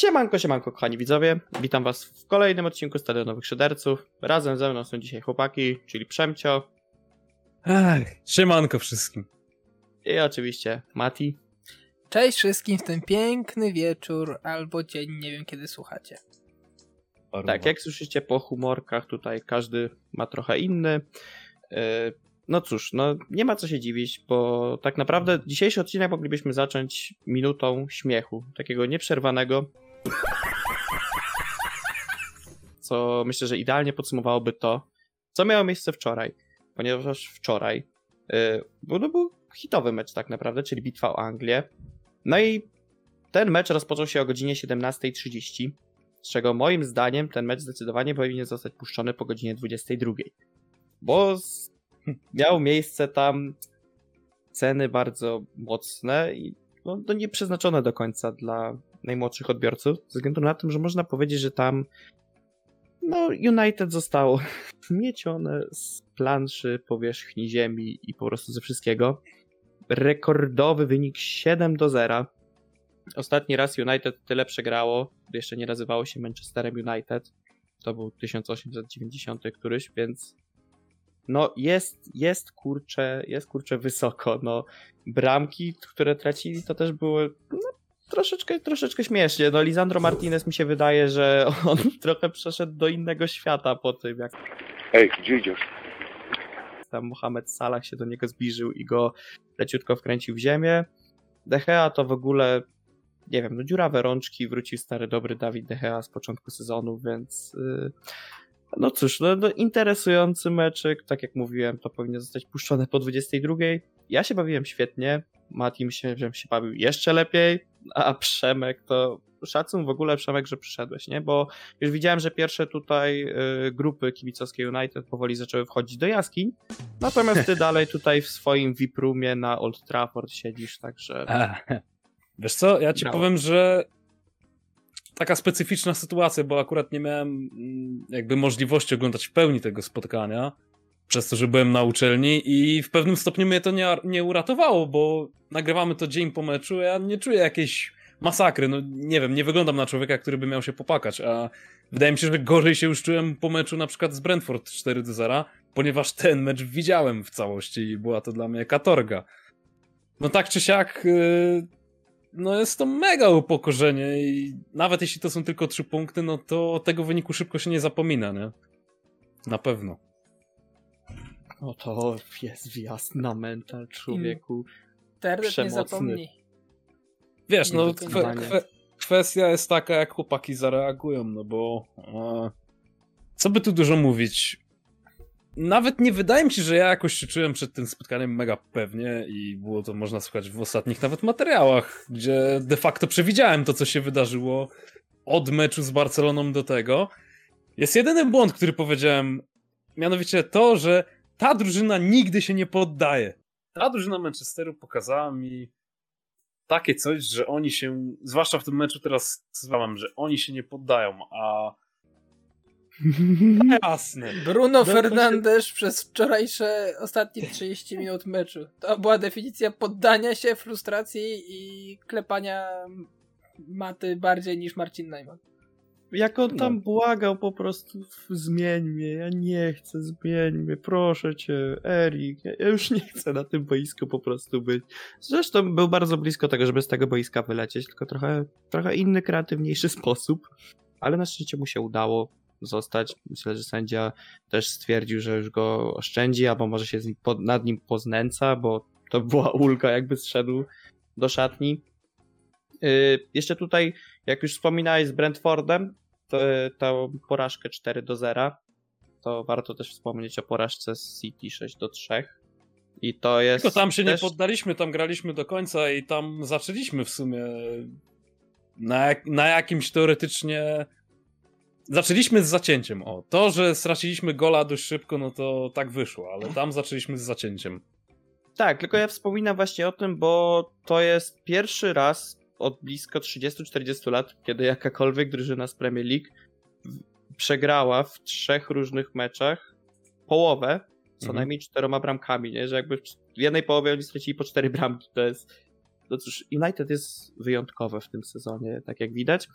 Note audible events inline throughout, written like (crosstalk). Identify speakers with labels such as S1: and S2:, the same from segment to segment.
S1: Siemanko, siemanko, kochani widzowie. Witam was w kolejnym odcinku Stadionowych Szyderców. Razem ze mną są dzisiaj chłopaki, czyli Przemcio
S2: Ach, siemanko wszystkim.
S1: i oczywiście Mati.
S3: Cześć wszystkim w ten piękny wieczór albo dzień, nie wiem kiedy słuchacie.
S1: Tak, jak słyszycie po humorkach tutaj każdy ma trochę inny. Yy, No cóż, no nie ma co się dziwić, bo tak naprawdę dzisiejszy odcinek moglibyśmy zacząć minutą śmiechu, takiego nieprzerwanego. Co myślę, że idealnie podsumowałoby to, co miało miejsce wczoraj. Ponieważ wczoraj yy, no, był hitowy mecz tak naprawdę, czyli bitwa o Anglię. No i ten mecz rozpoczął się o godzinie 17.30, z czego moim zdaniem ten mecz zdecydowanie powinien zostać puszczony po godzinie 22. Bo z... miał miejsce tam ceny bardzo mocne i no, no nie przeznaczone do końca dla najmłodszych odbiorców, ze względu na to, że można powiedzieć, że tam no United zostało (laughs) miecione z planszy, powierzchni ziemi i po prostu ze wszystkiego. Rekordowy wynik 7 do 0. Ostatni raz United tyle przegrało, jeszcze nie nazywało się Manchesterem United. To był 1890 któryś, więc no jest, jest kurczę, jest kurczę wysoko. No bramki, które tracili, to też były no, troszeczkę, troszeczkę śmiesznie. No Lisandro Martinez mi się wydaje, że on (laughs) trochę przeszedł do innego świata po tym, jak
S4: Ej, gdzie idziesz?
S1: tam Mohamed Salah się do niego zbliżył i go leciutko wkręcił w ziemię. De Gea to w ogóle, nie wiem, no dziurawe rączki, wrócił stary dobry Dawid De Gea z początku sezonu, więc yy, no cóż, no, no interesujący meczyk, tak jak mówiłem, to powinno zostać puszczone po 22. Ja się bawiłem świetnie, Mati myślę, że się bawił jeszcze lepiej, a Przemek to szacun w ogóle Przemek, że przyszedłeś, nie? Bo już widziałem, że pierwsze tutaj y, grupy kibicowskie United powoli zaczęły wchodzić do jaskiń, natomiast ty (laughs) dalej tutaj w swoim VIP roomie na Old Trafford siedzisz, także
S2: wiesz co, ja ci
S1: Brawo.
S2: powiem, że taka specyficzna sytuacja, bo akurat nie miałem mm, jakby możliwości oglądać w pełni tego spotkania, przez to, że byłem na uczelni i w pewnym stopniu mnie to nie, nie uratowało, bo nagrywamy to dzień po meczu, ja nie czuję jakiejś masakry, no nie wiem, nie wyglądam na człowieka, który by miał się popakać, a wydaje mi się, że gorzej się już czułem po meczu na przykład z Brentford 4 do 0, ponieważ ten mecz widziałem w całości i była to dla mnie katorga. No tak czy siak, yy, no jest to mega upokorzenie i nawet jeśli to są tylko trzy punkty, no to tego wyniku szybko się nie zapomina, nie? Na pewno.
S1: No to jest wjazd na mental człowieku.
S3: Internet nie
S1: Przemocny.
S3: zapomni.
S2: Wiesz,
S1: Nie
S2: no kwe, kwe, kwestia jest taka, jak chłopaki zareagują, no bo e, co by tu dużo mówić? Nawet nie wydaje mi się, że ja jakoś się czułem przed tym spotkaniem mega pewnie i było to można słuchać w ostatnich nawet materiałach, gdzie de facto przewidziałem to, co się wydarzyło od meczu z Barceloną do tego. Jest jedyny błąd, który powiedziałem, mianowicie to, że ta drużyna nigdy się nie poddaje. Ta drużyna Manchesteru pokazała mi takie coś, że oni się, zwłaszcza w tym meczu teraz zwałam, że oni się nie poddają, a (laughs) jasne.
S3: Bruno
S1: No to się-
S3: Fernandes przez wczorajsze ostatnie 30 minut meczu. To była definicja poddania się, frustracji i klepania maty bardziej niż Marcin Najman.
S1: Jak on tam
S2: No.
S1: błagał po prostu, zmień mnie, ja nie chcę, zmień mnie, proszę cię, Erik, ja, ja już nie chcę na tym boisku po prostu być. Zresztą był bardzo blisko tego, żeby z tego boiska wylecieć, tylko trochę, trochę inny, kreatywniejszy (laughs) sposób, ale na szczęście mu się udało zostać. Myślę, że sędzia też stwierdził, że już go oszczędzi, albo może się nim, pod, nad nim poznęca, bo to była ulga, jakby zszedł do szatni. Yy, jeszcze tutaj, jak już wspominałeś z Brentfordem, tą porażkę 4 do 0, to warto też wspomnieć o porażce z City 6 do 3. I to jest.
S2: Tylko tam się
S1: też...
S2: nie poddaliśmy, tam graliśmy do końca i tam zaczęliśmy w sumie na, jak, na jakimś teoretycznie. Zaczęliśmy z zacięciem. O, to, że straciliśmy gola dość szybko, no to tak wyszło, ale tam zaczęliśmy z zacięciem.
S1: Tak, tylko ja wspominam właśnie o tym, bo to jest pierwszy raz od blisko 30-40 lat, kiedy jakakolwiek drużyna z Premier League przegrała w trzech różnych meczach połowę, co
S2: Mhm.
S1: najmniej czteroma bramkami, nie? Że jakby w w jednej połowie oni stracili po cztery bramki, to jest no cóż, United jest wyjątkowe w tym sezonie, tak jak widać.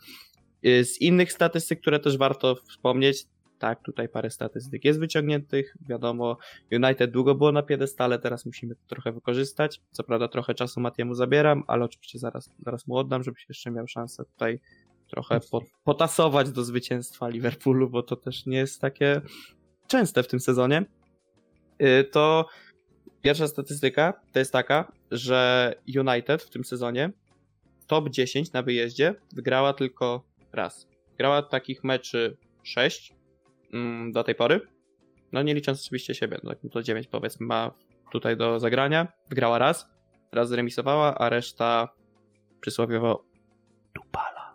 S1: Y, Z innych statystyk, które też warto wspomnieć, tak, tutaj parę statystyk jest wyciągniętych, wiadomo, United długo było na piedestale, teraz musimy to trochę wykorzystać, co prawda trochę czasu Matiemu zabieram, ale oczywiście zaraz, zaraz mu oddam, żebyś jeszcze miał szansę tutaj trochę po, potasować do zwycięstwa Liverpoolu, bo to też nie jest takie częste w tym sezonie. Y, To pierwsza statystyka to jest taka, że United w tym sezonie top 10 na wyjeździe wygrała tylko raz. Grała takich meczy 6 mm, do tej pory. No nie licząc oczywiście siebie, no, tak to 9 powiedzmy ma tutaj do zagrania. Wygrała raz, raz zremisowała, a reszta przysłowiowo dupala.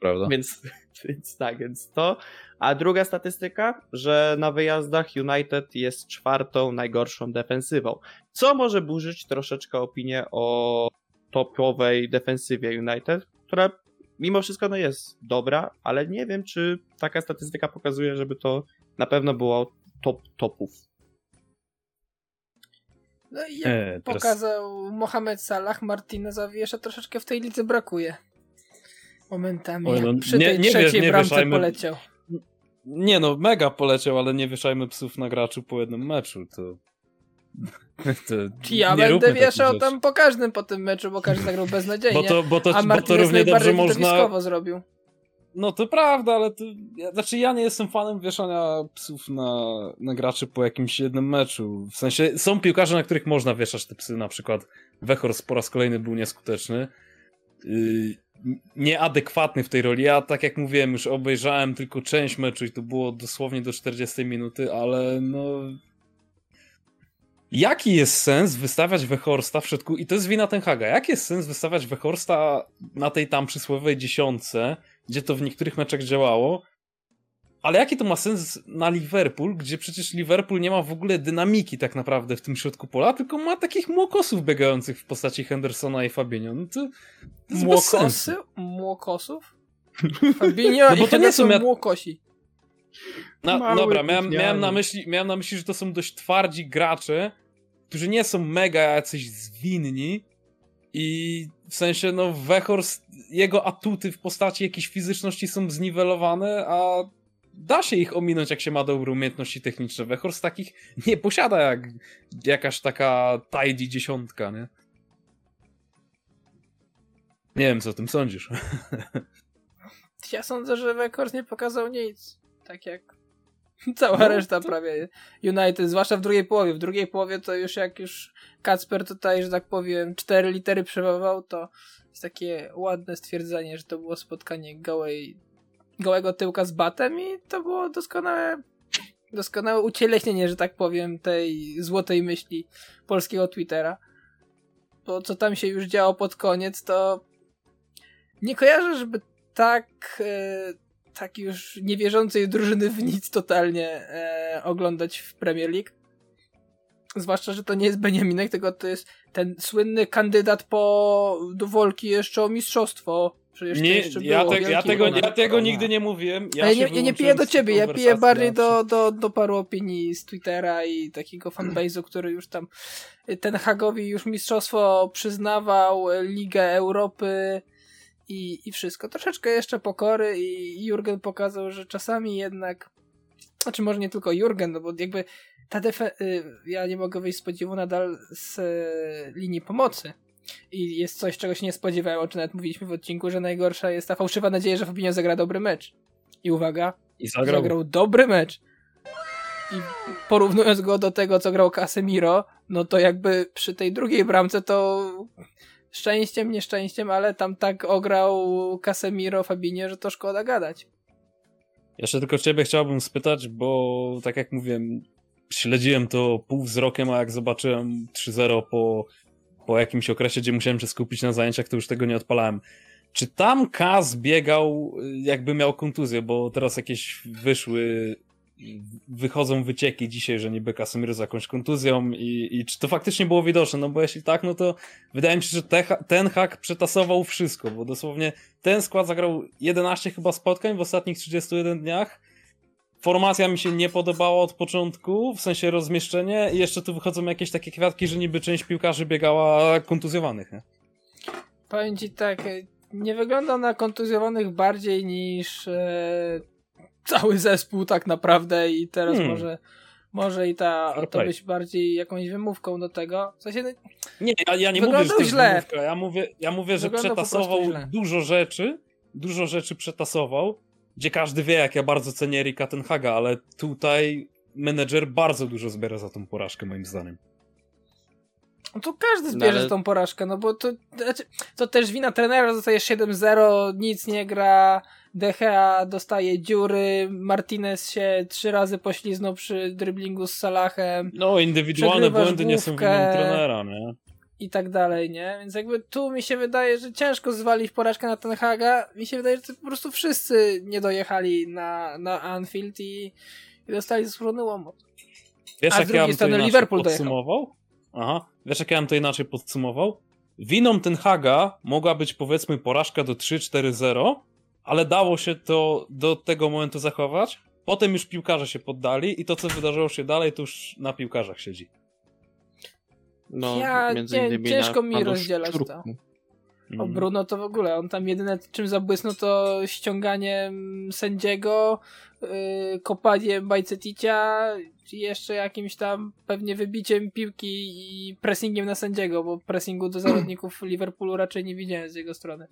S2: Prawda?
S1: Więc, (laughs) więc tak, więc to. A druga statystyka, że na wyjazdach United jest czwartą najgorszą defensywą. Co może burzyć troszeczkę opinię o topowej defensywie United, która mimo wszystko no jest dobra, ale nie wiem, czy taka statystyka pokazuje, żeby to na pewno było top topów.
S3: No i jak
S2: E, teraz-
S3: pokazał Mohamed Salah, Martinezowi jeszcze troszeczkę w tej lidze brakuje. Momentami.
S2: Oj, no,
S3: przy
S2: nie-
S3: tej
S2: nie wiesz,
S3: trzeciej
S2: nie
S3: bramce
S2: wieszajmy-
S3: poleciał.
S2: Nie no, mega poleciał, ale nie wieszajmy psów na graczu po jednym meczu, to... to
S3: Czy ja
S2: nie
S3: będę wieszał tam po każdym po tym meczu, bo każdy zagrał beznadziejnie.
S2: Bo to, bo to,
S3: a
S2: bo to
S3: Martinez
S2: równie dobrze
S3: najbardziej
S2: można...
S3: zrobił.
S2: No to prawda, ale to... Ja, znaczy ja nie jestem fanem wieszania psów na, na graczy po jakimś jednym meczu. W sensie, są piłkarze, na których można wieszać te psy, na przykład Wechors po raz kolejny był nieskuteczny. Yy, nieadekwatny w tej roli. Ja, tak jak mówiłem, już obejrzałem tylko część meczu i to było dosłownie do 40 minuty, ale no... Jaki jest sens wystawiać Wechorsta w środku, i to jest wina Ten Haga, jaki jest sens wystawiać Wechorsta na tej tam przysłowiowej dziesiątce, gdzie to w niektórych meczach działało, ale jaki to ma sens na Liverpool, gdzie przecież Liverpool nie ma w ogóle dynamiki tak naprawdę w tym środku pola, tylko ma takich młokosów biegających w postaci Hendersona i Fabinho. No to, to jest.
S3: Młokosy? Młokosów? Fabinho
S2: No bo
S3: i
S2: to nie są ja-
S3: młokosi.
S2: No,
S1: Mały,
S2: dobra, miałem, miałem, na myśli, miałem na myśli, że to są dość twardzi gracze, którzy nie są mega jacyś zwinni i w sensie, no, Wechorst, jego atuty w postaci jakiejś fizyczności są zniwelowane, a da się ich ominąć, jak się ma dobre umiejętności techniczne. Wechorst takich nie posiada jak jakaś taka tidy dziesiątka, nie? Nie wiem, co o tym sądzisz. (laughs)
S3: Ja sądzę, że Weghorst nie pokazał nic. Tak jak (laughs) cała
S2: No,
S3: reszta prawie United, zwłaszcza w drugiej połowie. W drugiej połowie to już jak już Kacper tutaj, że tak powiem, cztery litery przewoływał, to jest takie ładne stwierdzenie, że to było spotkanie gołej, gołego tyłka z batem i to było doskonałe doskonałe ucieleśnienie, że tak powiem, tej złotej myśli polskiego Twittera. Bo co tam się już działo pod koniec, to nie kojarzę, żeby tak, e, tak już niewierzącej drużyny w nic totalnie e, oglądać w Premier League. Zwłaszcza, że to nie jest Beniaminek, tylko to jest ten słynny kandydat po do walki jeszcze o mistrzostwo. Przecież
S2: Nie,
S3: jeszcze
S2: ja,
S3: było
S2: te, ja, tego, ja tego nigdy nie mówiłem. Ja się
S3: nie, ja nie piję do ciebie, ja piję bardziej do, do, do paru opinii z Twittera i takiego fanbase'u, który już tam ten Hagowi już mistrzostwo przyznawał, Ligę Europy i, i wszystko. Troszeczkę jeszcze pokory i Jurgen pokazał, że czasami jednak znaczy może nie tylko Jurgen, no bo jakby ta defe- y, ja nie mogę wyjść z podziwu nadal z y, linii pomocy. I jest coś, czego się nie spodziewałem, o czym nawet mówiliśmy w odcinku, że najgorsza jest ta fałszywa nadzieja, że Fabinho zagra dobry mecz. I uwaga,
S2: I
S3: zagrał.
S2: zagrał.
S3: dobry mecz. I porównując go do tego, co grał Casemiro, no to jakby przy tej drugiej bramce to szczęściem, nieszczęściem, ale tam tak ograł Casemiro Fabinho, że to szkoda gadać.
S2: Jeszcze tylko ciebie chciałbym spytać, bo tak jak mówiłem, śledziłem to pół wzrokiem, a jak zobaczyłem 3-0 po, po jakimś okresie, gdzie musiałem się skupić na zajęciach, to już tego nie odpalałem. Czy tam Kaz biegał, jakby miał kontuzję, bo teraz jakieś wyszły, wychodzą wycieki dzisiaj, że niby Casemiro z jakąś kontuzją i, i czy to faktycznie było widoczne, no bo jeśli tak, no to wydaje mi się, że te, ten hak przetasował wszystko, bo dosłownie ten skład zagrał 11 chyba spotkań w ostatnich 31 dniach. Formacja mi się nie podobała od początku, w sensie rozmieszczenie i jeszcze tu wychodzą jakieś takie kwiatki, że niby część piłkarzy biegała kontuzjowanych, nie?
S3: Powiem ci tak, nie wygląda na kontuzjowanych bardziej niż e, cały zespół tak naprawdę i teraz
S2: Hmm.
S3: może może i ta,
S2: Fair
S3: to
S2: play.
S3: być bardziej jakąś wymówką do tego. W sensie, no,
S2: Nie, ja, ja nie mówię, że to jest
S3: źle.
S2: wymówka. Ja mówię, ja mówię że przetasował dużo rzeczy, dużo rzeczy przetasował, gdzie każdy wie, jak ja bardzo cenię Erika Tenhaga, ale tutaj menedżer bardzo dużo zbiera za tą porażkę, moim zdaniem.
S3: no to każdy
S1: No
S3: zbierze
S1: ale-
S3: tą porażkę, no bo to, to też wina trenera, zostaje 7-0, nic nie gra, DHA dostaje dziury, Martinez się trzy razy pośliznął przy dryblingu z Salahem.
S2: No, indywidualne błędy nie są
S3: główkę.
S2: winą trenera, nie?
S3: i tak dalej, nie? Więc jakby tu mi się wydaje, że ciężko zwalić porażkę na Ten Haga. Mi się wydaje, że to po prostu wszyscy nie dojechali na, na Anfield i, i dostali zasłużony łomot.
S2: Wiesz,
S3: A z
S2: jak
S3: drugiej
S2: ja bym to
S3: strony Liverpool dojechał.
S2: podsumował? Aha. Wiesz, jak ja bym to inaczej podsumował? Winą Tenhaga mogła być powiedzmy porażka do 3-4-0, ale dało się to do tego momentu zachować. Potem już piłkarze się poddali i to, co wydarzyło się dalej, to już na piłkarzach siedzi.
S1: No,
S3: Ja-
S1: między
S3: nie,
S1: innymi
S3: ciężko
S1: na
S3: mi rozdzielać to. O
S2: Mhm.
S3: Bruno to w ogóle, on tam jedyne czym zabłysnął to ściąganiem sędziego, yy, kopaniem Bajceticia i jeszcze jakimś tam pewnie wybiciem piłki i pressingiem na sędziego, bo pressingu do zawodników (clears throat) Liverpoolu raczej nie widziałem z jego strony.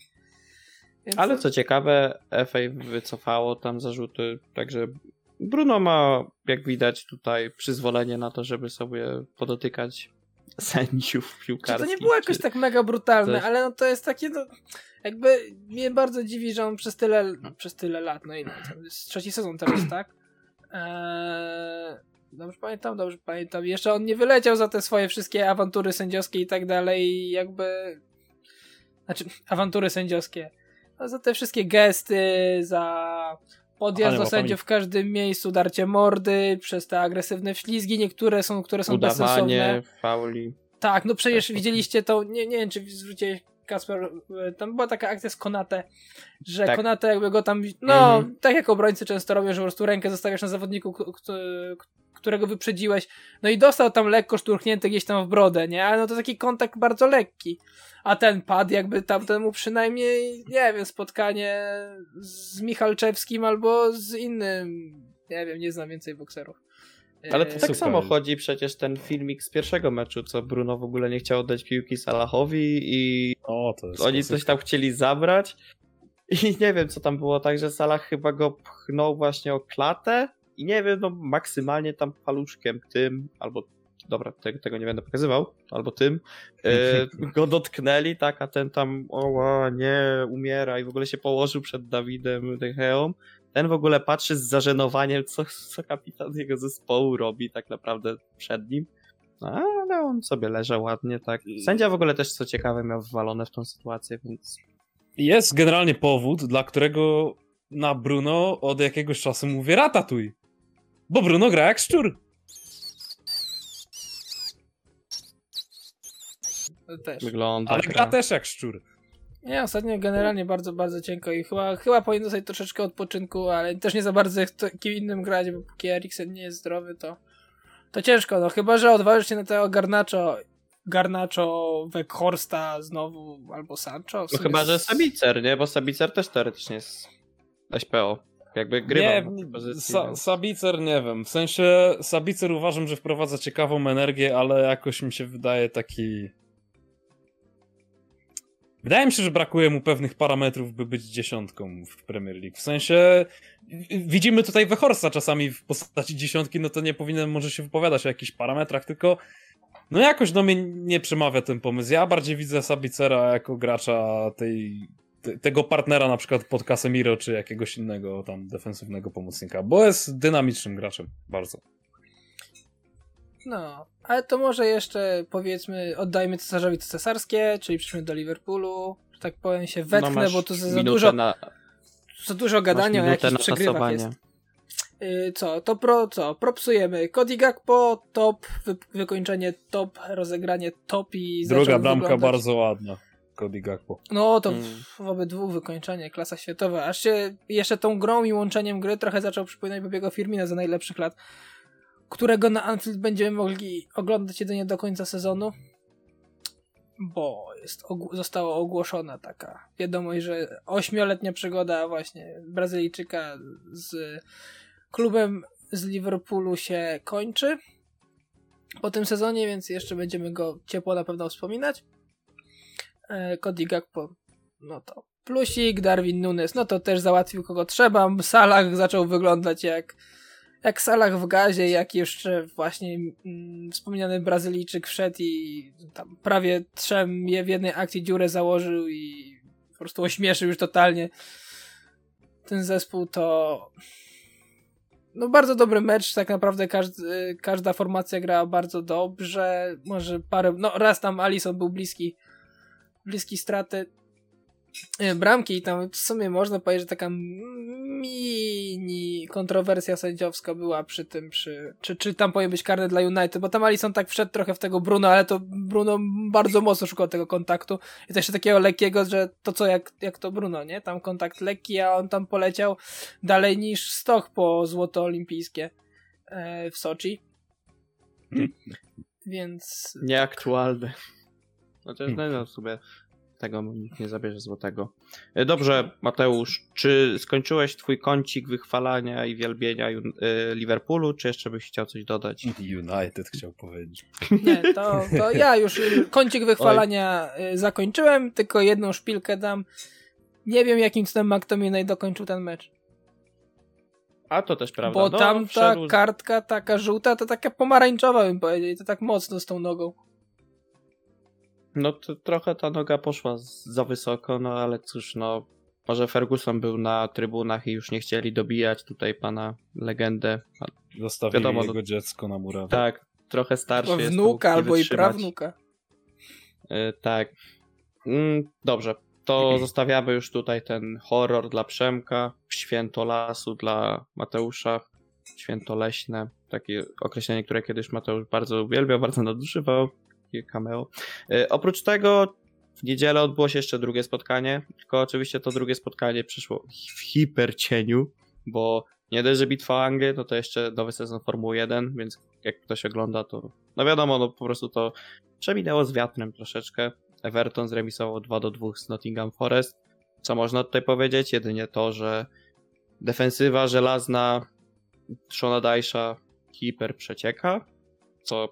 S3: Więc
S1: Ale co ciekawe, FA wycofało tam zarzuty, także Bruno ma, jak widać tutaj, przyzwolenie na to, żeby sobie podotykać (laughs) sędziów
S3: Czy
S1: piłkarskich.
S3: to nie było jakoś tak mega brutalne,
S1: Coś-
S3: ale no to jest takie, no, jakby mnie bardzo dziwi, że on przez tyle, przez tyle lat, no to jest trzeci sezon teraz, (clears throat) tak? Eee, dobrze pamiętam, dobrze pamiętam. Jeszcze on nie wyleciał za te swoje wszystkie awantury sędziowskie i tak dalej, i jakby, znaczy, awantury sędziowskie, za te wszystkie gesty, za podjazd
S2: Łapanie,
S3: do sędziów w każdym miejscu, darcie mordy, przez te agresywne wślizgi, niektóre są, które są bezsensowne.
S1: Udawanie, fauli.
S3: Tak, no przecież
S1: Tak. (laughs)
S3: widzieliście to, nie, nie wiem czy zwróciłeś Kasper, tam była taka akcja z Konate, że
S1: Tak.
S3: Konate jakby go tam, no
S1: Mhm.
S3: tak jak obrońcy często robią, że po prostu rękę zostawiasz na zawodniku, którego wyprzedziłeś, no i dostał tam lekko szturchnięty gdzieś tam w brodę, nie, ale no to taki kontakt bardzo lekki, a ten padł jakby tamtemu przynajmniej, nie wiem, spotkanie z Michalczewskim albo z innym, nie wiem, nie znam więcej bokserów.
S1: Ale to
S3: E,
S1: tak
S2: Super.
S1: samo chodzi przecież ten filmik z pierwszego meczu, co Bruno w ogóle nie chciał oddać piłki Salahowi i
S2: O, to jest
S1: oni coś tam chcieli zabrać. I nie wiem co tam było, tak że Salah chyba go pchnął właśnie o klatę i nie wiem, no maksymalnie tam paluszkiem tym, albo dobra, tego, tego nie będę pokazywał, albo tym, e, (laughs) go dotknęli, tak, a ten tam o nie, umiera i w ogóle się położył przed Dawidem Decheą. Ten w ogóle patrzy z zażenowaniem, co, co kapitan jego zespołu robi tak naprawdę przed nim. No, Ale on sobie leżał ładnie, tak. Sędzia w ogóle też, co ciekawe, miał wywalone w tą sytuację, więc
S2: Jest generalnie powód, dla którego na Bruno od jakiegoś czasu mówię ratatuj. Bo Bruno gra jak szczur.
S3: to też.
S1: wygląda.
S2: Ale gra też jak szczur.
S3: Nie, ostatnio generalnie bardzo, bardzo cienko i chyba, chyba powinien dostać troszeczkę odpoczynku, ale też nie za bardzo jak to, kim innym grać, bo póki Eriksen nie jest zdrowy, to, to ciężko, no chyba, że odważysz się na tego Garnacho, Garnacho, Weghorsta znowu, albo Sancho.
S1: No chyba, że Sabicer, nie? Bo Sabicer też teoretycznie jest SPO. Jakby grywa
S2: Nie. Sa Sabicer nie wiem. W sensie Sabicer uważam, że wprowadza ciekawą energię, ale jakoś mi się wydaje taki. Wydaje mi się, że brakuje mu pewnych parametrów, by być dziesiątką w Premier League. W sensie widzimy tutaj Wehorsta czasami w postaci dziesiątki, no to nie powinienem może się wypowiadać o jakichś parametrach, tylko no jakoś do mnie nie przemawia ten pomysł. Ja bardziej widzę Sabicera jako gracza tej, te, tego partnera na przykład pod Casemiro czy jakiegoś innego tam defensywnego pomocnika, bo jest dynamicznym graczem bardzo.
S3: No, ale to może jeszcze powiedzmy, oddajmy cesarzowi co cesarskie, czyli przejdźmy do Liverpoolu, że tak powiem się wetchnę,
S1: No
S3: bo tu za, za dużo,
S1: na,
S3: za dużo gadania o jakichś przegrywach
S1: tasowanie.
S3: jest. Yy, co, to pro, co, propsujemy. Cody Gakpo, top, wy, wykończenie top, rozegranie top i
S2: Druga bramka
S3: wyglądać-
S2: bardzo ładna. Cody Gakpo.
S3: No to
S1: Mm.
S3: w, obydwu wykończenie, klasa światowa. Aż się jeszcze tą grą i łączeniem gry trochę zaczął przypominać Bobiego Firmina za najlepszych lat, którego na Anfield będziemy mogli oglądać jedynie do końca sezonu. bo jest, została ogłoszona taka wiadomość, że ośmioletnia przygoda właśnie Brazylijczyka z klubem z Liverpoolu się kończy po tym sezonie, więc jeszcze będziemy go ciepło na pewno wspominać. E, Cody Gakpo, no to plusik, Darwin Nunes, no to też załatwił kogo trzeba. Salah zaczął wyglądać jak jak Salah w gazie, jak jeszcze właśnie mm, wspomniany Brazylijczyk wszedł i tam prawie trzem je w jednej akcji dziurę założył i po prostu ośmieszył już totalnie ten zespół, to no bardzo dobry mecz, tak naprawdę każdy, każda formacja grała bardzo dobrze, może parę, no raz tam Alisson był bliski bliski straty e, bramki i tam w sumie można powiedzieć, że taka mini kontrowersja sędziowska była przy tym, przy, czy, czy tam powinien być karny dla United, bo tam Alisson tak wszedł trochę w tego Bruno, ale to Bruno bardzo mocno szukał tego kontaktu i też takiego lekkiego, że to co jak, jak to Bruno, nie? Tam kontakt lekki, a on tam poleciał dalej niż Stoch po złoto olimpijskie e, w Soczi.
S2: Hmm.
S3: Więc...
S1: Nieaktualne. Chociaż
S2: Hmm.
S1: no, no, sobie tego mu nikt nie zabierze złotego. E, Dobrze, Mateusz, czy skończyłeś twój kącik wychwalania i wielbienia e, Liverpoolu, czy jeszcze byś chciał coś dodać?
S2: United chciał powiedzieć.
S3: Nie, to, to (laughs) ja już kącik wychwalania y, zakończyłem, tylko jedną szpilkę dam. Nie wiem, jakim cudem McTominay dokończył ten mecz.
S1: A to też prawda.
S3: bo
S1: no,
S3: tam ta
S1: wszedł-
S3: kartka taka żółta, to taka pomarańczowa bym powiedział. I to tak mocno z tą nogą.
S1: No to trochę ta noga poszła za wysoko, no ale cóż, no może Ferguson był na trybunach i już nie chcieli dobijać tutaj pana legendę.
S2: Zostawili
S1: Wiadomo, no-
S2: jego dziecko na murawie.
S1: tak, trochę starszy
S3: Chyba
S1: jest.
S3: wnuka albo i prawnuka.
S1: Y, tak. Mm, dobrze, to zostawiamy już tutaj ten horror dla Przemka, święto lasu dla Mateusza, święto leśne, takie określenie, które kiedyś Mateusz bardzo uwielbiał, bardzo nadużywał, takie cameo. Y, oprócz tego w niedzielę odbyło się jeszcze drugie spotkanie, tylko oczywiście to drugie spotkanie przyszło w hipercieniu, bo nie dość, że bitwa o Anglię, no to jeszcze nowy sezon Formuły 1, więc jak ktoś ogląda, to no wiadomo, no po prostu to przeminęło z wiatrem troszeczkę. Everton zremisował 2 do 2 z Nottingham Forest. Co można tutaj powiedzieć? Jedynie to, że defensywa żelazna Shona Dajsza keeper przecieka, co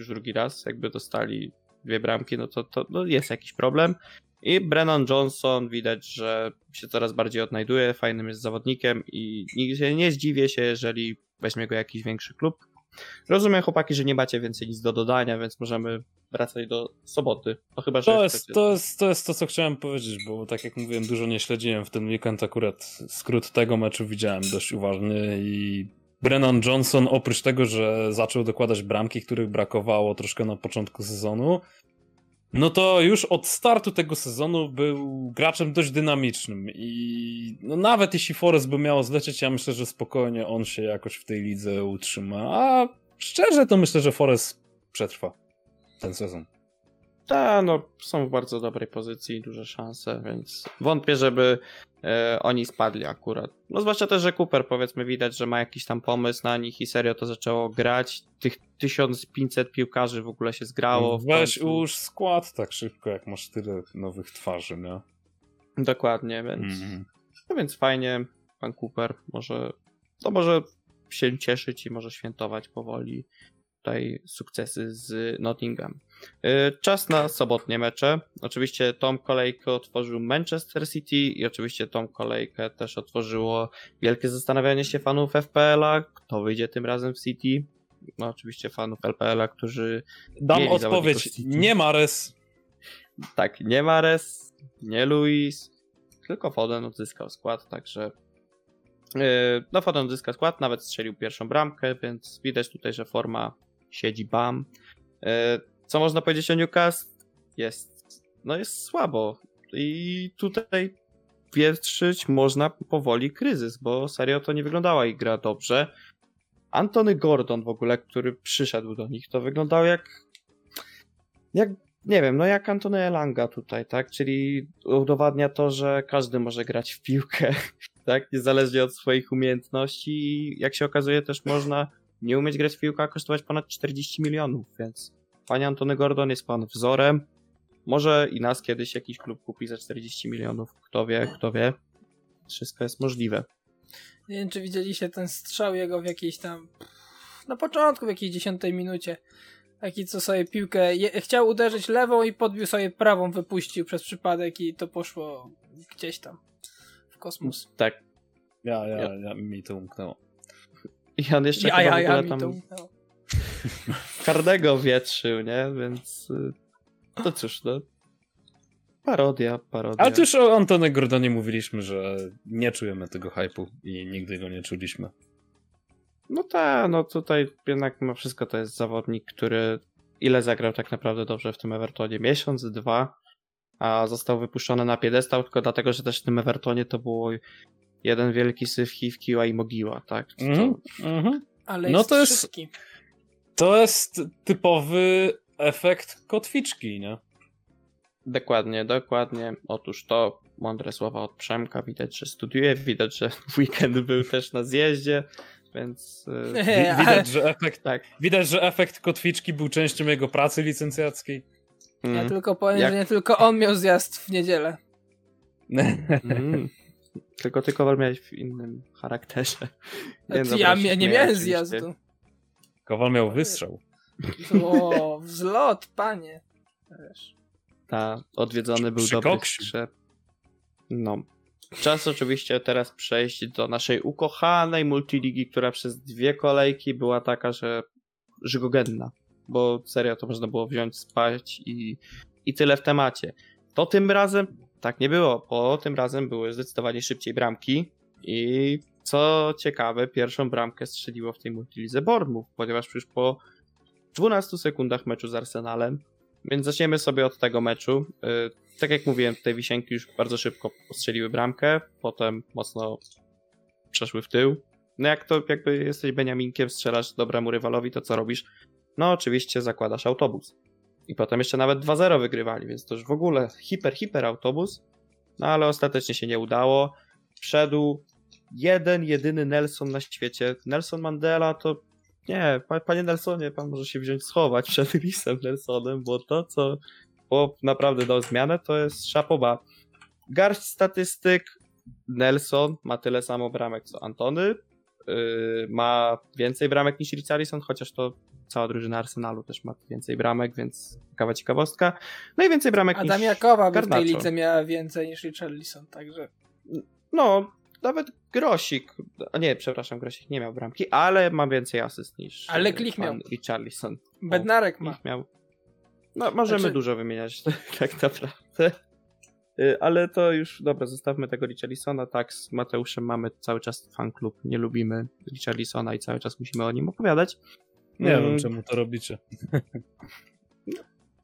S1: już drugi raz jakby dostali dwie bramki, no to, to no jest jakiś problem. I Brennan Johnson widać, że się coraz bardziej odnajduje, fajnym jest zawodnikiem i nigdy się nie zdziwię się, jeżeli weźmie go jakiś większy klub. Rozumiem chłopaki, że nie macie więcej nic do dodania, więc możemy wracać do soboty. No chyba,
S2: To
S1: chcecie-
S2: jest, to, jest, to jest to, co chciałem powiedzieć, bo tak jak mówiłem, dużo nie śledziłem w ten weekend, akurat skrót tego meczu widziałem dość uważny i Brennan Johnson, oprócz tego, że zaczął dokładać bramki, których brakowało troszkę na początku sezonu, no to już od startu tego sezonu był graczem dość dynamicznym i no nawet jeśli Forest by miało zlecieć, ja myślę, że spokojnie on się jakoś w tej lidze utrzyma, a szczerze to myślę, że Forest przetrwa ten sezon.
S1: Ta, no, są w bardzo dobrej pozycji, duże szanse, więc wątpię, żeby e, oni spadli akurat. No zwłaszcza też, że Cooper powiedzmy widać, że ma jakiś tam pomysł na nich i serio to zaczęło grać. Tych 1500 piłkarzy w ogóle się zgrało.
S2: Weź ułóż skład tak szybko, jak masz tyle nowych twarzy, nie?
S1: Dokładnie, więc,
S2: Mhm.
S1: no więc fajnie, pan Cooper może, to może się cieszyć i może świętować powoli tutaj sukcesy z Nottingham. Y, Czas na sobotnie mecze. Oczywiście tą kolejkę otworzył Manchester City i oczywiście tą kolejkę też otworzyło wielkie zastanawianie się fanów FPL-a, kto wyjdzie tym razem w City. No oczywiście fanów LPL-a, którzy
S2: Dam odpowiedź, nie ma res.
S1: tak, nie Mares, nie Luis, tylko Foden odzyskał skład, także yy, no Foden odzyskał skład, nawet strzelił pierwszą bramkę, więc widać tutaj, że forma siedzi bam. Yy, co można powiedzieć o Newcastle? Jest, no jest słabo i tutaj wietrzyć można powoli kryzys, bo serio to nie wyglądała ich gra dobrze. Antony Gordon w ogóle, który przyszedł do nich, to wyglądał jak jak nie wiem, no jak Antony Elanga tutaj, tak? Czyli udowadnia to, że każdy może grać w piłkę, (laughs) tak? Niezależnie od swoich umiejętności i jak się okazuje też można nie umieć grać w piłkę, a kosztować ponad 40 milionów, więc panie Antony Gordon jest pan wzorem. Może i nas kiedyś jakiś klub kupi za 40 milionów. Kto wie, kto wie. Wszystko jest możliwe.
S3: Nie wiem, czy widzieliście ten strzał jego w jakiejś tam. Na początku, w jakiejś dziesiątej minucie. Taki, co sobie piłkę. Je, chciał uderzyć lewą i podbił sobie prawą, wypuścił przez przypadek i to poszło gdzieś tam w kosmos.
S1: Tak.
S2: Ja, ja,
S1: Ja-
S2: ja mi to umknęło.
S1: I on jeszcze
S3: Ja,
S1: chyba
S3: ja,
S1: w ogóle
S3: ja,
S1: tam
S3: to.
S1: Hardego wietrzył, nie? Więc y, to cóż, no. Parodia, parodia.
S2: Ale już o Antony Gordonie mówiliśmy, że nie czujemy tego hypu i nigdy go nie czuliśmy.
S1: No tak, no tutaj jednak mimo wszystko to jest zawodnik, który ile zagrał tak naprawdę dobrze w tym Evertonie? Miesiąc, dwa, a został wypuszczony na piedestał tylko dlatego, że też w tym Evertonie to było jeden wielki syf, hiw, kiła i mogiła, tak? To,
S2: Mhm, mhm.
S3: Ale
S2: No
S3: jest
S2: to jest-. To jest typowy efekt kotwiczki, nie?
S1: Dokładnie, dokładnie. Otóż to mądre słowa od Przemka. Widać, że studiuje, widać, że w weekend był też na zjeździe, więc y, (laughs)
S2: Wi- widać, że efekt,
S1: tak.
S2: widać, że efekt kotwiczki był częścią jego pracy licencjackiej.
S3: Ja
S1: Mm.
S3: tylko powiem,
S1: Jak-
S3: że nie tylko on miał zjazd w niedzielę. (laughs)
S1: Mm. Tylko ty Kowal miałeś w innym charakterze.
S3: Znaczy,
S1: dobra,
S3: ja nie miałem
S1: oczywiście.
S3: zjazdu.
S2: Kowal miał wystrzał.
S3: O, wzlot, panie. Wiesz.
S1: Ta, odwiedzony był dobry
S2: koksiu.
S1: skrze. No. Czas oczywiście teraz przejść do naszej ukochanej multiligi, która przez dwie kolejki była taka, że żygogenna. Bo serio to można było wziąć, spać i, i tyle w temacie. To tym razem tak nie było, bo tym razem były zdecydowanie szybciej bramki i co ciekawe, pierwszą bramkę strzeliło w tej multilidze Bournemouth, ponieważ już po 12 sekundach meczu z Arsenalem więc zaczniemy sobie od tego meczu. Yy, Tak jak mówiłem, te wisienki już bardzo szybko postrzeliły bramkę, potem mocno przeszły w tył. No jak to jakby jesteś Beniaminkiem, strzelasz dobremu rywalowi, to co robisz? No oczywiście zakładasz autobus. I potem jeszcze nawet 2-0 wygrywali, więc to już w ogóle hiper, hiper autobus. No ale ostatecznie się nie udało. Wszedł jeden, jedyny Nelson na świecie. Nelson Mandela to nie, pa- panie Nelsonie, pan może się wziąć schować przed Chrisem Nelsonem, bo to, co bo naprawdę dał zmianę, to jest szapoba. Garść statystyk. Nelson ma tyle samo bramek co Antony. Yy, ma więcej bramek niż Richarlison, chociaż to cała drużyna Arsenalu też ma więcej bramek, więc ciekawa ciekawostka. No i więcej bramek
S3: Adam
S1: niż
S3: Jakowa w tej lidze miała więcej niż Richarlison, także
S1: No, nawet Grosik, a nie, przepraszam, Grosik nie miał bramki, ale ma więcej asyst niż
S3: Ale
S1: yy,
S3: Klich miał.
S1: Richarlison.
S3: Bednarek ma.
S1: Miał. No, możemy
S3: Znaczy-
S1: dużo wymieniać, (laughs) tak naprawdę. Y, Ale to już, dobra, zostawmy tego Richarlisona. Tak, z Mateuszem mamy cały czas fan klub. Nie lubimy Richarlisona i cały czas musimy o nim opowiadać.
S2: Nie
S1: Mm,
S2: wiem, czemu to robicie.